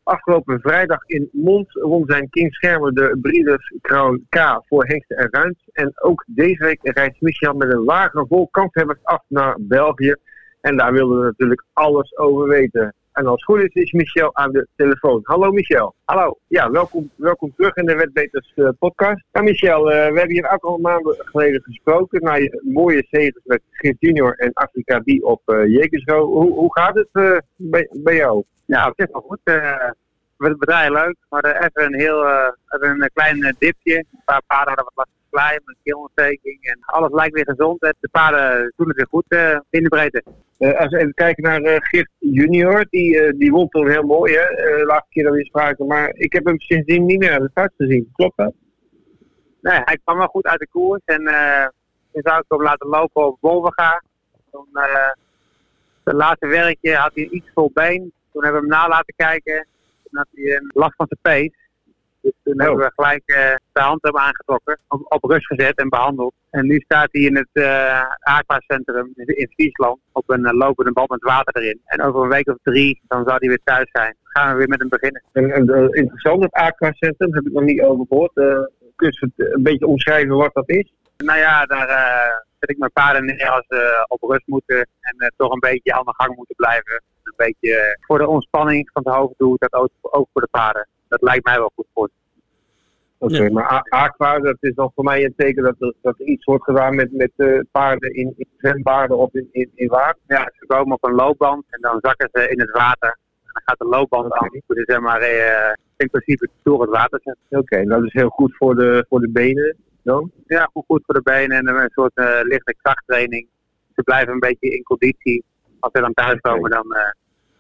Afgelopen vrijdag in Mons won zijn King Schermer de Breeders Crown K voor Hengsten en Ruins. En ook deze week reist Michel met een wagen vol kanshebbers af naar België. En daar wilden we natuurlijk alles over weten. En als het goed is, is Michel aan de telefoon. Hallo Michel. Hallo. Ja, welkom, welkom terug in de Wetbeters eh, podcast. Ja, Michel, eh, we hebben hier ook al maanden geleden gesproken. Na je mooie zegens met Gert Junior en Afrika die op Jekersro. Hoe, hoe gaat het bij, bij jou? Ja, het is wel goed. we draaien leuk. Maar even een heel even een klein dipje. Een paar paarden hadden wat last klei, met keelontsteking. En alles lijkt weer gezond. En de paarden doen het weer goed eh, in de breedte. Eh, als we even kijken naar eh Geert Junior, die, die won toen heel mooi, hè? De laatste keer dat we spraken. Maar ik heb hem sindsdien niet meer aan de start gezien. Klopt dat? Nee, hij kwam wel goed uit de koers. En toen zou ik hem laten lopen op Wolvenga. Toen, het laatste werkje had hij iets vol been. Toen hebben we hem na laten kijken. Toen had hij een last van zijn pees. Dus toen Oh. hebben we gelijk eh de hand hebben aangetrokken, op, op rust gezet en behandeld. En nu staat hij in het uh, aquacentrum in, Friesland op een eh, lopende bal met water erin. En over een week of drie, dan zou hij weer thuis zijn. Dan gaan we weer met hem beginnen. En, en eh, interessant, het aquacentrum, heb ik nog niet over gehoord. Eh, kun je het een beetje omschrijven wat dat is? Nou ja, daar, eh, zet ik mijn paarden neer als ze op rust moeten en eh, toch een beetje aan de gang moeten blijven. Een beetje eh, voor de ontspanning van het hoofd doe ik dat ook, ook voor de paarden. Dat lijkt mij wel goed voor. Oké, Ja. maar aqua, dat is dan voor mij een teken dat er, dat er iets wordt gedaan met, met eh, paarden in, in zwembaden of in, in, in water. Ja, ze komen op een loopband en dan zakken ze in het water. En dan gaat de loopband aan. Dus zeg maar eh, in principe door het water. Oké, en dat is heel goed voor de, voor de benen dan. Ja, goed, goed voor de benen en een soort eh, lichte krachttraining. Ze blijven een beetje in conditie. Als ze dan thuis komen, dan eh,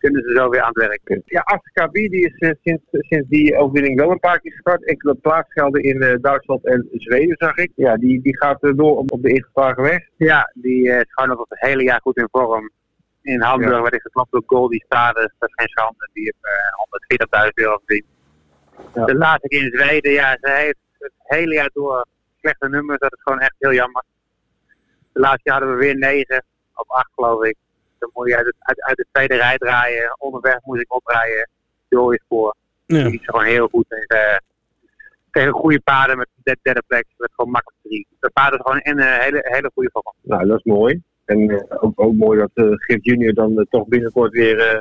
kunnen ze zo weer aan het werk. Ja, Afrika B die is eh, sinds, sinds die overwinning wel een paar keer gestart. Enkele plaatsgelden in eh, Duitsland en Zweden zag ik. Ja, die, die gaat eh, door op, op de ingeslagen weg. Ja, die is gewoon nog het hele jaar goed in vorm. In Hamburg Ja. werd ik geklapt door Goldie Stades. Dat is geen schande. Die heeft eh 140.000 euro verdiend. Ja. De laatste keer in Zweden, ja, ze heeft het hele jaar door slechte nummers. Dat is gewoon echt heel jammer. De laatste jaar hadden we weer 9 op 8 geloof ik. Dan moet je uit, het, uit, uit de tweede rij draaien. Onderweg moest ik oprijden. Door je spoor. Ja. Die is gewoon heel goed tegen, tegen goede paarden met de derde plek. Dat is gewoon makkelijk drie. De paarden is gewoon in een hele, hele goede vorm. Nou, dat is mooi. En eh, ook, ook mooi dat eh Gif Junior dan eh, toch binnenkort weer eh,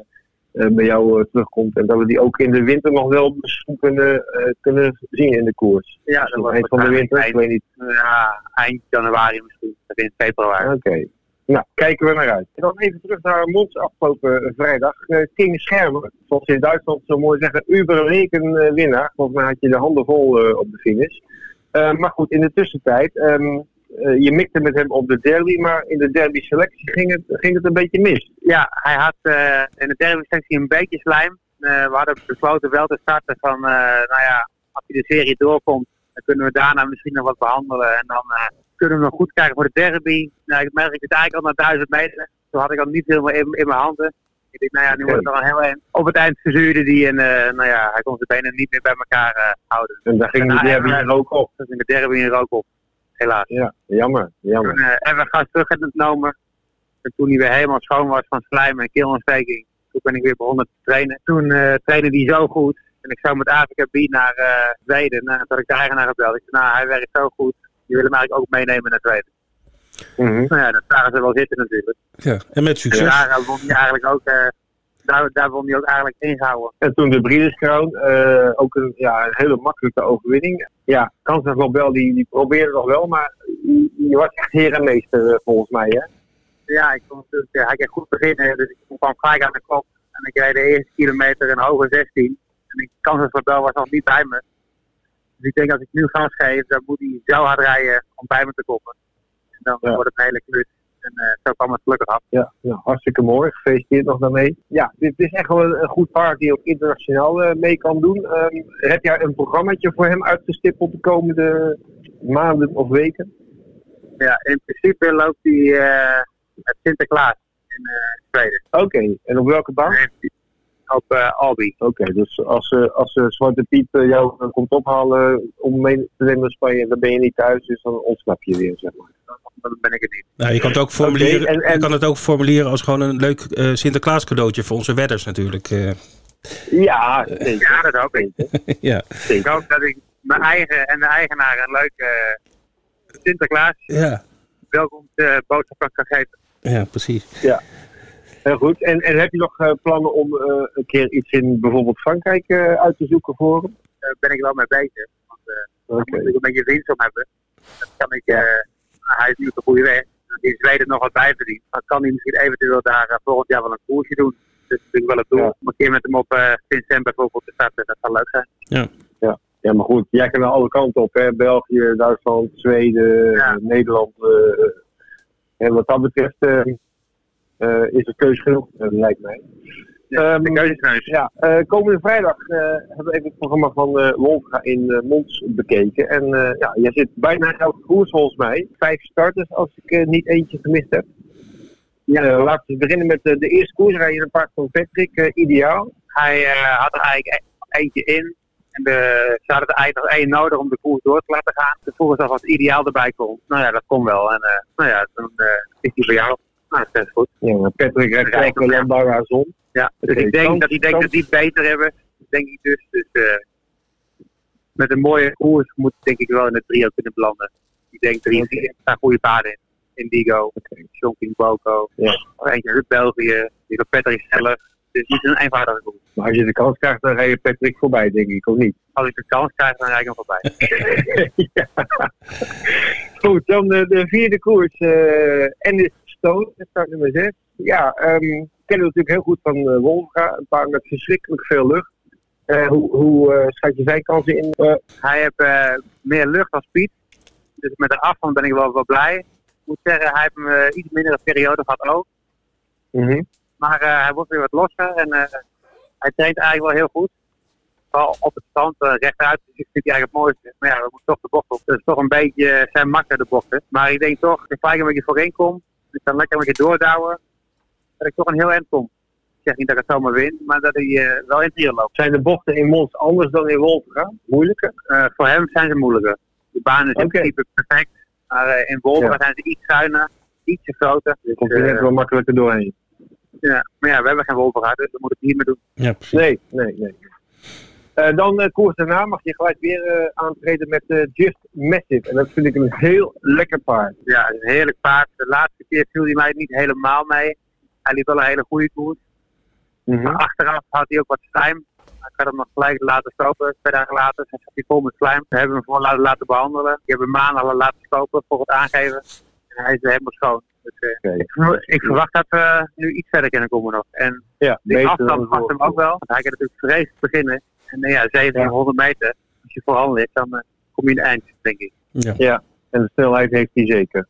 eh, bij jou eh, terugkomt. En dat we die ook in de winter nog wel misschien kunnen, eh, kunnen zien in de koers. Ja, Misschien eind van de winter, ik weet niet. Ja, eind januari misschien, begin februari. Oké. Nou, kijken we naar uit. En dan even terug naar Mons afgelopen eh, vrijdag. Eh King Schermer, zoals ze in Duitsland zo mooi zeggen, uberreken eh, winnaar. Volgens mij had je de handen vol eh, op de finish. Eh, maar goed, in de tussentijd, ehm, eh, je mikte met hem op de derby, maar in de derby selectie ging het, ging het een beetje mis. Ja, hij had eh, in de derde sectie een beetje slijm. Eh, we hadden besloten wel te starten van, eh, nou ja, als hij de serie doorkomt, dan kunnen we daarna misschien nog wat behandelen. En dan eh, kunnen we nog goed kijken voor de derby. Nou, ik merk het eigenlijk al na duizend meter. Toen had ik al niet helemaal in, in mijn handen. Ik dacht, nou ja, nu wordt het al heel eind. Op het eind verzuurde die en eh, nou ja, hij kon zijn benen niet meer bij elkaar eh, houden. En daar ging de derby en, er ook op. Dus in de derby er ook op. Helaas. Ja, jammer, jammer. Toen eh, we gas teruggenomen. En toen hij weer helemaal schoon was van slijm en keelontsteking, toen ben ik weer begonnen te trainen. Toen trainde hij zo goed. En ik zou met Afrika B naar Zweden. Toen had ik de eigenaar gebeld. Ik zei, nou, hij werkt zo goed. Die willen hem eigenlijk ook meenemen naar Zweden. Mhm. Nou ja, dat zagen ze wel zitten natuurlijk. Ja. En met En succes. daar eh, won hij eigenlijk ook, eh, daar, daar won hij ook eigenlijk ingehouden. En toen de Breeders' Crown, eh, ook een, ja, een hele makkelijke overwinning. Ja, Kansas Lobel die, die probeerde nog wel, maar je, was echt heer en meester eh, volgens mij, hè? Ja, ik kon natuurlijk, ja, hij kreeg goed beginnen, dus ik kwam gelijk aan de kop. En ik reed de eerste kilometer een hoge 16. En ik kans van Bel was nog niet bij me. Dus ik denk als ik nu gas geef, dan moet hij zo hard rijden om bij me te komen. En dan Ja. wordt het een hele klus. En eh, zo kwam het gelukkig af. Ja, ja, hartstikke mooi. Gefeliciteerd nog daarmee. Ja, dit is echt wel een, goed paard die ook internationaal eh, mee kan doen. Ehm, heb jij een programmaatje voor hem uitgestippeld de komende maanden of weken? Ja, in principe loopt hij eh met Sinterklaas in Zweden. Oké, en op welke baan? Op eh Albi. Oké, dus als, eh, als eh, Zwarte Piet jou komt ophalen om mee te nemen naar Spanje, dan ben je niet thuis, dus dan ontsnap je weer, zeg maar. Dan ben ik het niet. Nou, je kan het ook formuleren, Oké, en- en- je kan het ook formuleren als gewoon een leuk eh, Sinterklaas cadeautje voor onze wedders natuurlijk. eh. Ja. Ja, dat hoop ik. ja. Ik hoop dat ik mijn eigen en de eigenaar een leuke eh, Sinterklaas Ja. welkom uh, boodschap kan geven. ja, precies. Heel goed. En, en heb je nog eh, plannen om eh, een keer iets in bijvoorbeeld Frankrijk eh, uit te zoeken voor hem? Daar ben ik wel mee bezig. Want eh daar Oké. moet ik een beetje winst om hebben. Dan kan ik, eh, hij is nu op de goede weg. In Zweden nog wat bij verdient, dan kan hij misschien eventueel daar eh, volgend jaar wel een koersje doen. Dus dat is natuurlijk wel het doel. Ja. Om een keer met hem op uh, Vincent bijvoorbeeld te starten, dat zou leuk zijn. Ja, maar goed, jij kan wel alle kanten op, hè? België, Duitsland, Zweden, Ja. eh, Nederland. eh, en wat dat betreft eh, eh, is er keus genoeg, eh, lijkt mij. Ja, Ehm, de neus. Ja, eh, komende vrijdag eh, hebben we even het programma van eh Wolfga in eh, Mons bekeken. En eh, ja, jij zit bijna in elke koers volgens mij. Vijf starters als ik eh, niet eentje gemist heb. Ja, eh, laten we beginnen met eh, de eerste koers. Je een paard van Patrick, eh, ideaal. Hij eh, had er eigenlijk e- eentje in. En de, ze hadden er eigenlijk nog één nodig om de koers door te laten gaan. De koers was als ideaal erbij komt. Nou ja, dat kon wel. En eh, nou ja, dan eh, is hij voor jou. Nou, dat is goed. Ja, Patrick elke hem, ja. Landauer zon. Ja, dus ik denk dat hij denkt kans- dat die het beter hebben. Denk ik dus. Dus eh, met een mooie koers moet denk ik wel in het trio kunnen belanden. Ik denk drie, vier. Er staan goede paarden in. Indigo, Oké. Chongqing Boko. Ja. Eentje uit België, die van Patrick zelf. Dus niet een eenvoudige koers. Maar als je de kans krijgt, dan rij je Patrick voorbij, denk ik, of niet? Als ik de kans krijg, dan rijd ik hem voorbij. ja. Goed, dan de, de vierde koers. eh Ennis Stone, start nummer 6. Ja, ehm kennen we natuurlijk heel goed van uh, Wolfga. Een paar met verschrikkelijk veel lucht. Eh, hoe hoe eh, schat je zijn kansen in? Hij heeft meer lucht dan speed. Dus met de afstand ben ik wel, wel blij. Ik moet zeggen, hij heeft een iets mindere periode gehad ook. mhm. Maar hij wordt weer wat losser en hij traint eigenlijk wel heel goed. Vooral op het stand, rechtuit, dus ik vind hij eigenlijk het mooiste. Maar ja, we moeten toch de bocht op. Dus toch een beetje zijn makker de bochten. Maar ik denk toch, als ik een beetje voorin kom, ik kan lekker een beetje doordouwen, dat ik toch een heel eind kom. Ik zeg niet dat ik het zomaar win, maar dat hij eh, wel in het hier loopt. Zijn de bochten in Mons anders dan in Wolfga? Moeilijker? Eh, voor hem zijn ze moeilijker. De baan is in principe perfect. Maar eh, in Wolven Ja. zijn ze iets schuiner, ietsje groter. Dus, Komt er eh, net wel makkelijker doorheen? ja. Maar ja, we hebben geen Wolven gehad, dus we moeten het niet meer doen. Ja, precies. Nee, nee, nee. Eh, dan eh, koers daarna mag je gelijk weer eh, aantreden met Just Massive. En dat vind ik een heel lekker paard. Ja, een heerlijk paard. De laatste keer viel hij mij niet helemaal mee. Hij liep wel een hele goede koers. Maar achteraf had hij ook wat slijm. Ik had hem nog gelijk laten stopen, twee dagen later. Zat hij vol met slijm. We hebben hem gewoon laten, laten behandelen. Ik heb hem maanden al laten stopen voor het aangeven. En hij is helemaal schoon. Dus, ik, verwa- ik verwacht dat we nu iets verder kunnen komen nog. En Ja, die afstand past hem ook wel. Want hij kan natuurlijk vreselijk beginnen. En eh, ja, 1700 meter. Als je voorhand ligt, dan eh, kom je in het eind, denk ik. Ja. En de snelheid heeft hij zeker.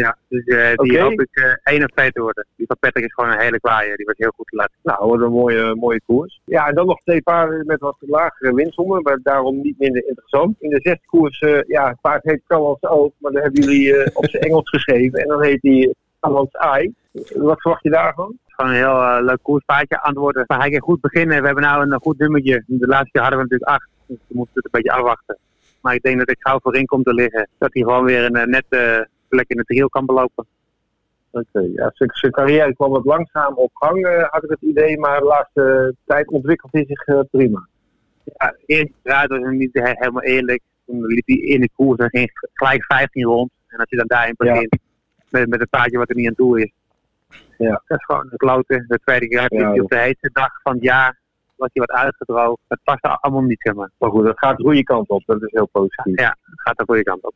Ja, dus eh, die hoop ik eh één of twee te worden. Die van Patrick is gewoon een hele kwaaie. Die was heel goed te laten. Nou, wat een mooie, mooie koers. Ja, en dan nog twee paarden met wat lagere winstommen, maar daarom niet minder interessant. In de zesde koers, eh, ja, het paard heet Callans Oog, maar dat hebben jullie op zijn Engels geschreven. En dan heet hij Callans Eye. Wat verwacht je daarvan? Het is gewoon een heel leuk koerspaardje antwoorden. Maar hij kan goed beginnen. We hebben nou een goed nummertje. De laatste keer hadden we natuurlijk acht. Dus we moeten het een beetje afwachten. Maar ik denk dat ik gauw voorin kom te liggen. Dat hij gewoon weer een nette plek in het trio kan belopen. Oké, ja, zijn carrière kwam wat langzaam op gang, eh, had ik het idee, maar de laatste tijd ontwikkelt hij zich eh, prima. Ja, eerst draait was hem niet he- helemaal eerlijk. Toen liep hij in de koers en ging gelijk 15 rond. En als je dan daarin begint met, met een paardje wat er niet aan toe is. Ja. Dat is gewoon het kloten. De tweede keer Ja, op de heetste dag van het jaar was hij wat uitgedroogd. Het past allemaal niet, zeg maar. Maar goed, dat gaat de goede kant op, dat is heel positief. Ja, het gaat de goede kant op.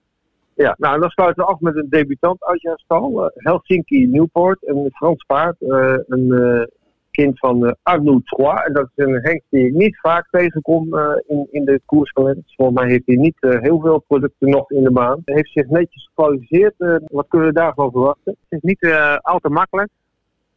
Ja, nou en dan sluiten we af met een debutant uit jouw stal. eh, Helsinki Newport, een Frans paard. eh, een eh, kind van Arnaud Trois. En dat is een hengst die ik niet vaak tegenkom in, in de koerskalenders. Volgens mij heeft hij niet heel veel producten nog in de baan. Hij heeft zich netjes gekwalificeerd. Wat kunnen we daarvan verwachten? Het is niet al te makkelijk.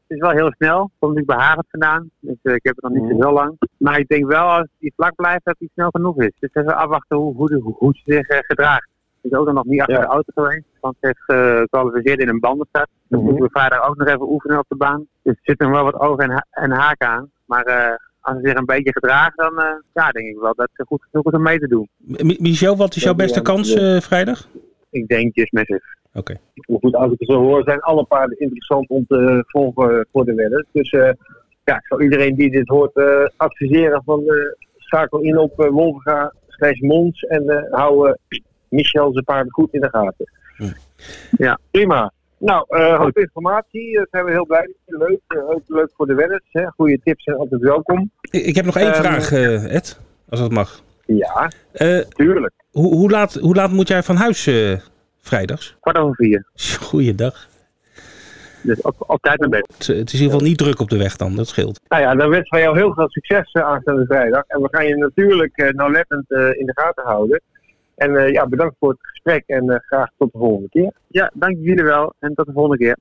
Het is wel heel snel. Komt natuurlijk bij Hagert vandaan. Dus ik heb het nog niet zo heel lang. Maar ik denk wel als hij vlak blijft dat hij snel genoeg is. Dus even afwachten hoe, hoe, hoe, ze zich gedraagt. Is ook nog niet achter Ja. de auto geweest. Want hij heeft gekwalificeerd in een bandenstart. Dan Mhm. moeten we vrijdag ook nog even oefenen op de baan. Dus er zit nog wel wat ogen en, ha- en haken aan. Maar eh, als hij zich een beetje gedraagt, dan eh, ja, denk ik wel dat het goed genoeg is om mee te doen. M- Michel, wat is jouw beste kans eh, vrijdag? Ik denk Just Massive. Oké. Maar goed, als ik het zo hoor, zijn alle paarden interessant om te volgen voor de wedden. Dus eh, ja, ik zou iedereen die dit hoort eh, adviseren van eh, schakel in op uh, Wolverga, slash Mons en eh, hou eh, Michel zijn paarden goed in de gaten. Hm. Ja. Prima. Nou, eh hoop informatie. Daar zijn we heel blij mee. Leuk, eh, ook leuk voor de wedders. Goede tips zijn altijd welkom. Ik, ik heb nog één Ehm, vraag, eh, Ed, als dat mag. Ja, Eh, tuurlijk. hoe, hoe, laat, hoe laat moet jij van huis eh, vrijdags? Kwart over vier. Goeiedag. Dus op, op tijd naar bed. Het, is in ieder geval niet druk op de weg dan, dat scheelt. Nou ja, dan wens van jou heel veel succes eh, aanstaande vrijdag. En we gaan je natuurlijk eh, nauwlettend eh, in de gaten houden. En eh, ja, bedankt voor het gesprek en eh, graag tot de volgende keer. Ja, dank jullie wel en tot de volgende keer.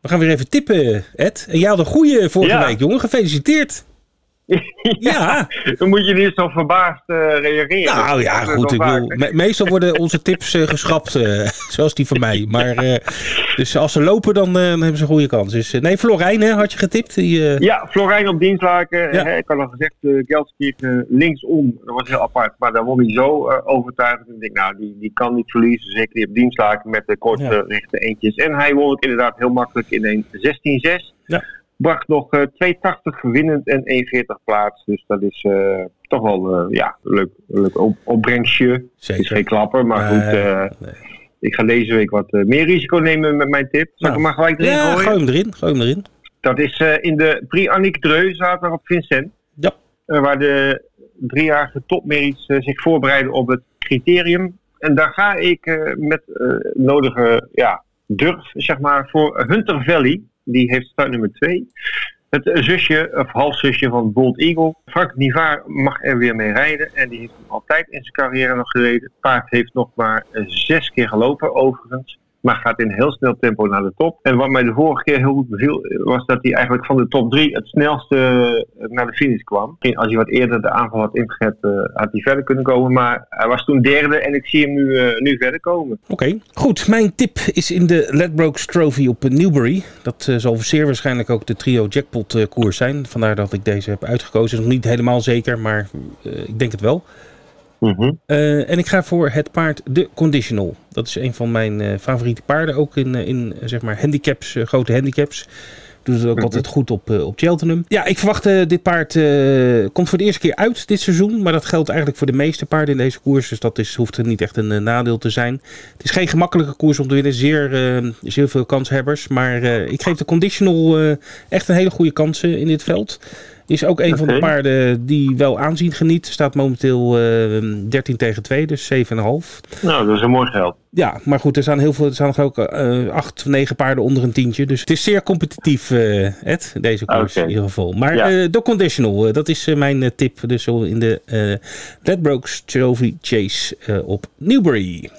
We gaan weer even tippen, Ed. En jij had een goede vorige Ja. week, jongen. Gefeliciteerd. Ja, Dan moet je niet zo verbaasd eh, reageren. nou ja, Dat goed. Ik bedoel, me- meestal worden onze tips eh, geschrapt, eh, zoals die van mij. Maar dus als ze lopen, dan, hebben ze een goede kans. Dus, nee, Florijn hè, had je getipt. Die, Ja, Florijn op Dienstlaken. Ja. Ik had al gezegd, uh, linksom. Dat was heel apart. Maar daar won hij zo overtuigend. En ik denk, nou, die, die kan niet verliezen. Zeker die op Dienstlaken met de korte Ja. rechte eentjes. En hij won het inderdaad heel makkelijk in een 16-6. Ja. Bracht nog eh 2,80 winnend en 1,40 plaats. Dus dat is eh, toch wel eh, ja, een leuk, leuk op, opbrengstje. Het is zeker. geen klapper, maar goed. Nee, ik ga deze week wat meer risico nemen met mijn tip. Zal ik Nou, hem maar gelijk erin Ja, gooien? gooi hem erin. Gooi hem erin. Dat is in de Prix Annick Dreux, zaterdag op Vincent. Ja. Waar de driejarige topmerries eh, zich voorbereiden op het criterium. En daar ga ik met nodige ja, durf, zeg maar, voor Hunter Valley. Die heeft start nummer 2. Het zusje, of halfzusje van Bold Eagle. Frank Nivard mag er weer mee rijden. En die heeft hem altijd in zijn carrière nog gereden. Het paard heeft nog maar eh, zes keer gelopen, overigens. Maar gaat in heel snel tempo naar de top. En wat mij de vorige keer heel goed beviel, was dat hij eigenlijk van de top drie het snelste eh, naar de finish kwam. Als hij wat eerder de aanval had ingezet, eh, had hij verder kunnen komen. Maar hij was toen derde en ik zie hem nu, eh, nu verder komen. Oké, goed. Mijn tip is in de Ledbrokes Trophy op Newbury. Dat zal zeer waarschijnlijk ook de trio jackpot koers zijn. Vandaar dat ik deze heb uitgekozen. Is nog niet helemaal zeker, maar ik denk het wel. Eh, en ik ga voor het paard de Conditional. Dat is een van mijn eh, favoriete paarden. Ook in, eh, in zeg maar handicaps, grote handicaps. Doet het ook Mhm. altijd goed op, op Cheltenham. Ja, ik verwacht dit paard komt voor de eerste keer uit dit seizoen. Maar dat geldt eigenlijk voor de meeste paarden in deze koers. Dus dat is, hoeft er niet echt een nadeel te zijn. Het is geen gemakkelijke koers om te winnen. Zeer, zeer veel kanshebbers. Maar ik geef de Conditional echt een hele goede kansen in dit veld. Is ook een van de paarden die wel aanzien geniet. Staat momenteel eh 13 tegen 2, dus 7,5. Nou, dat is een mooi geld. Ja, maar goed, er staan heel veel, er staan ook eh acht, negen paarden onder een tientje. Dus het is zeer competitief, eh Ed, deze koers in ieder geval. Maar Ja. de conditional, eh, dat is mijn tip. Dus in de eh Ledbrokes Trophy Chase op Newbury.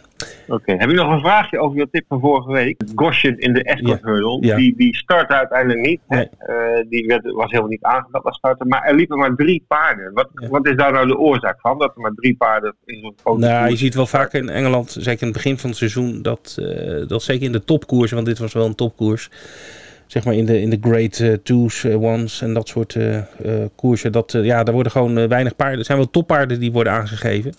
Oké. Heb je nog een vraagje over je tip van vorige week? Goshen in de Escort. Hurdle. Ja. Die, die startte uiteindelijk niet. Nee. Eh, die werd, was helemaal niet aangedacht als starter. Maar er liepen maar drie paarden. Wat, Ja. wat is daar nou de oorzaak van? Dat er maar drie paarden in zo'n grote Nou, je ziet wel vaak in Engeland, zeker in het begin van het seizoen, dat, eh, dat zeker in de topkoersen, want dit was wel een topkoers. Zeg maar in de, in de Great eh, Twos, eh, Ones en dat soort eh, koersen. Dat, ja, daar worden gewoon weinig paarden. Er zijn wel toppaarden die worden aangegeven.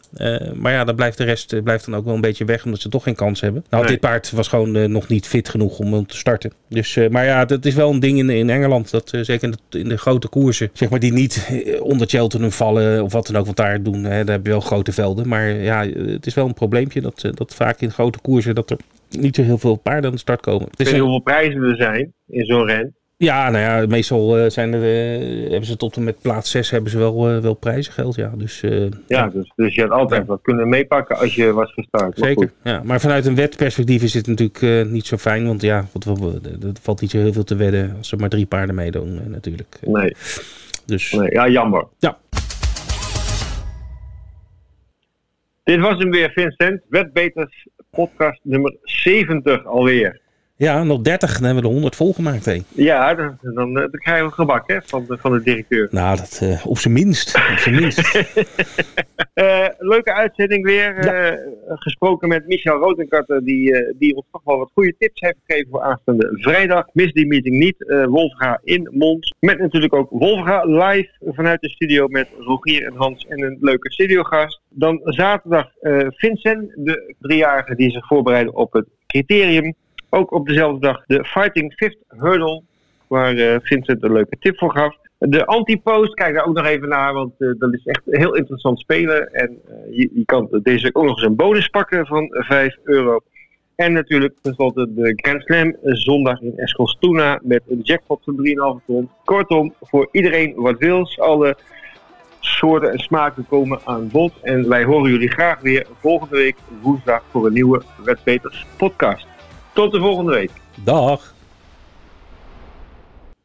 Maar ja, dan blijft de rest blijft dan ook wel een beetje weg, omdat ze toch geen kans hebben. Nou, Nee. dit paard was gewoon nog niet fit genoeg om, om te starten. Dus, maar ja, dat is wel een ding in, in Engeland. Dat zeker in de, in de grote koersen, zeg maar, die niet onder Cheltenham vallen of wat dan ook. Want daar doen, hè, daar heb je wel grote velden. Maar ja, het is wel een probleempje dat, dat vaak in grote koersen dat er niet zo heel veel paarden aan de start komen. Ik Dus, weet eh, hoeveel prijzen er zijn in zo'n ren. ja, nou ja, meestal eh, zijn er, eh, hebben ze tot en met plaats 6 hebben ze wel, eh, wel prijzengeld. Ja, dus, eh, Ja, dus, dus je had altijd Ja. wat kunnen meepakken als je was gestart. Zeker, goed. ja. Maar vanuit een wetperspectief is dit natuurlijk niet zo fijn. Want ja, er valt niet zo heel veel te wedden als er maar drie paarden meedoen natuurlijk. Nee, Dus nee, ja, jammer. Ja. Dit was hem weer, Vincent. Wetbeters podcast nummer 70 alweer. Ja, nog 30, dan hebben we de 100 volgemaakt. Hé. Ja, dan, dan, eh, dan krijgen we gebak hè, van, de, van de directeur. Nou, dat, eh, op zijn minst. Op zijn minst. Eh, leuke uitzending weer. gesproken met Michel Rotenkatter, die, die ons toch wel wat goede tips heeft gegeven voor aanstaande vrijdag. Mis die meeting niet. Wolfga in Mons. Met natuurlijk ook Wolfga live vanuit de studio met Rogier en Hans en een leuke studiogast. Dan zaterdag Vincent, de driejarige die zich voorbereiden op het criterium. Ook op dezelfde dag de Fighting Fifth Hurdle, waar eh, Vincent een leuke tip voor gaf. De anti-post, kijk daar ook nog even naar, want eh, dat is echt heel interessant spelen. En eh, je, je kan deze ook nog eens een bonus pakken van 5 euro. En natuurlijk tenslotte de Grand Slam zondag in Eskilstuna met een jackpot van 3,5 ton. Kortom, voor iedereen wat wils. Alle soorten en smaken komen aan bod. En wij horen jullie graag weer volgende week woensdag voor een nieuwe Wetbeters podcast. Tot de volgende week. Dag.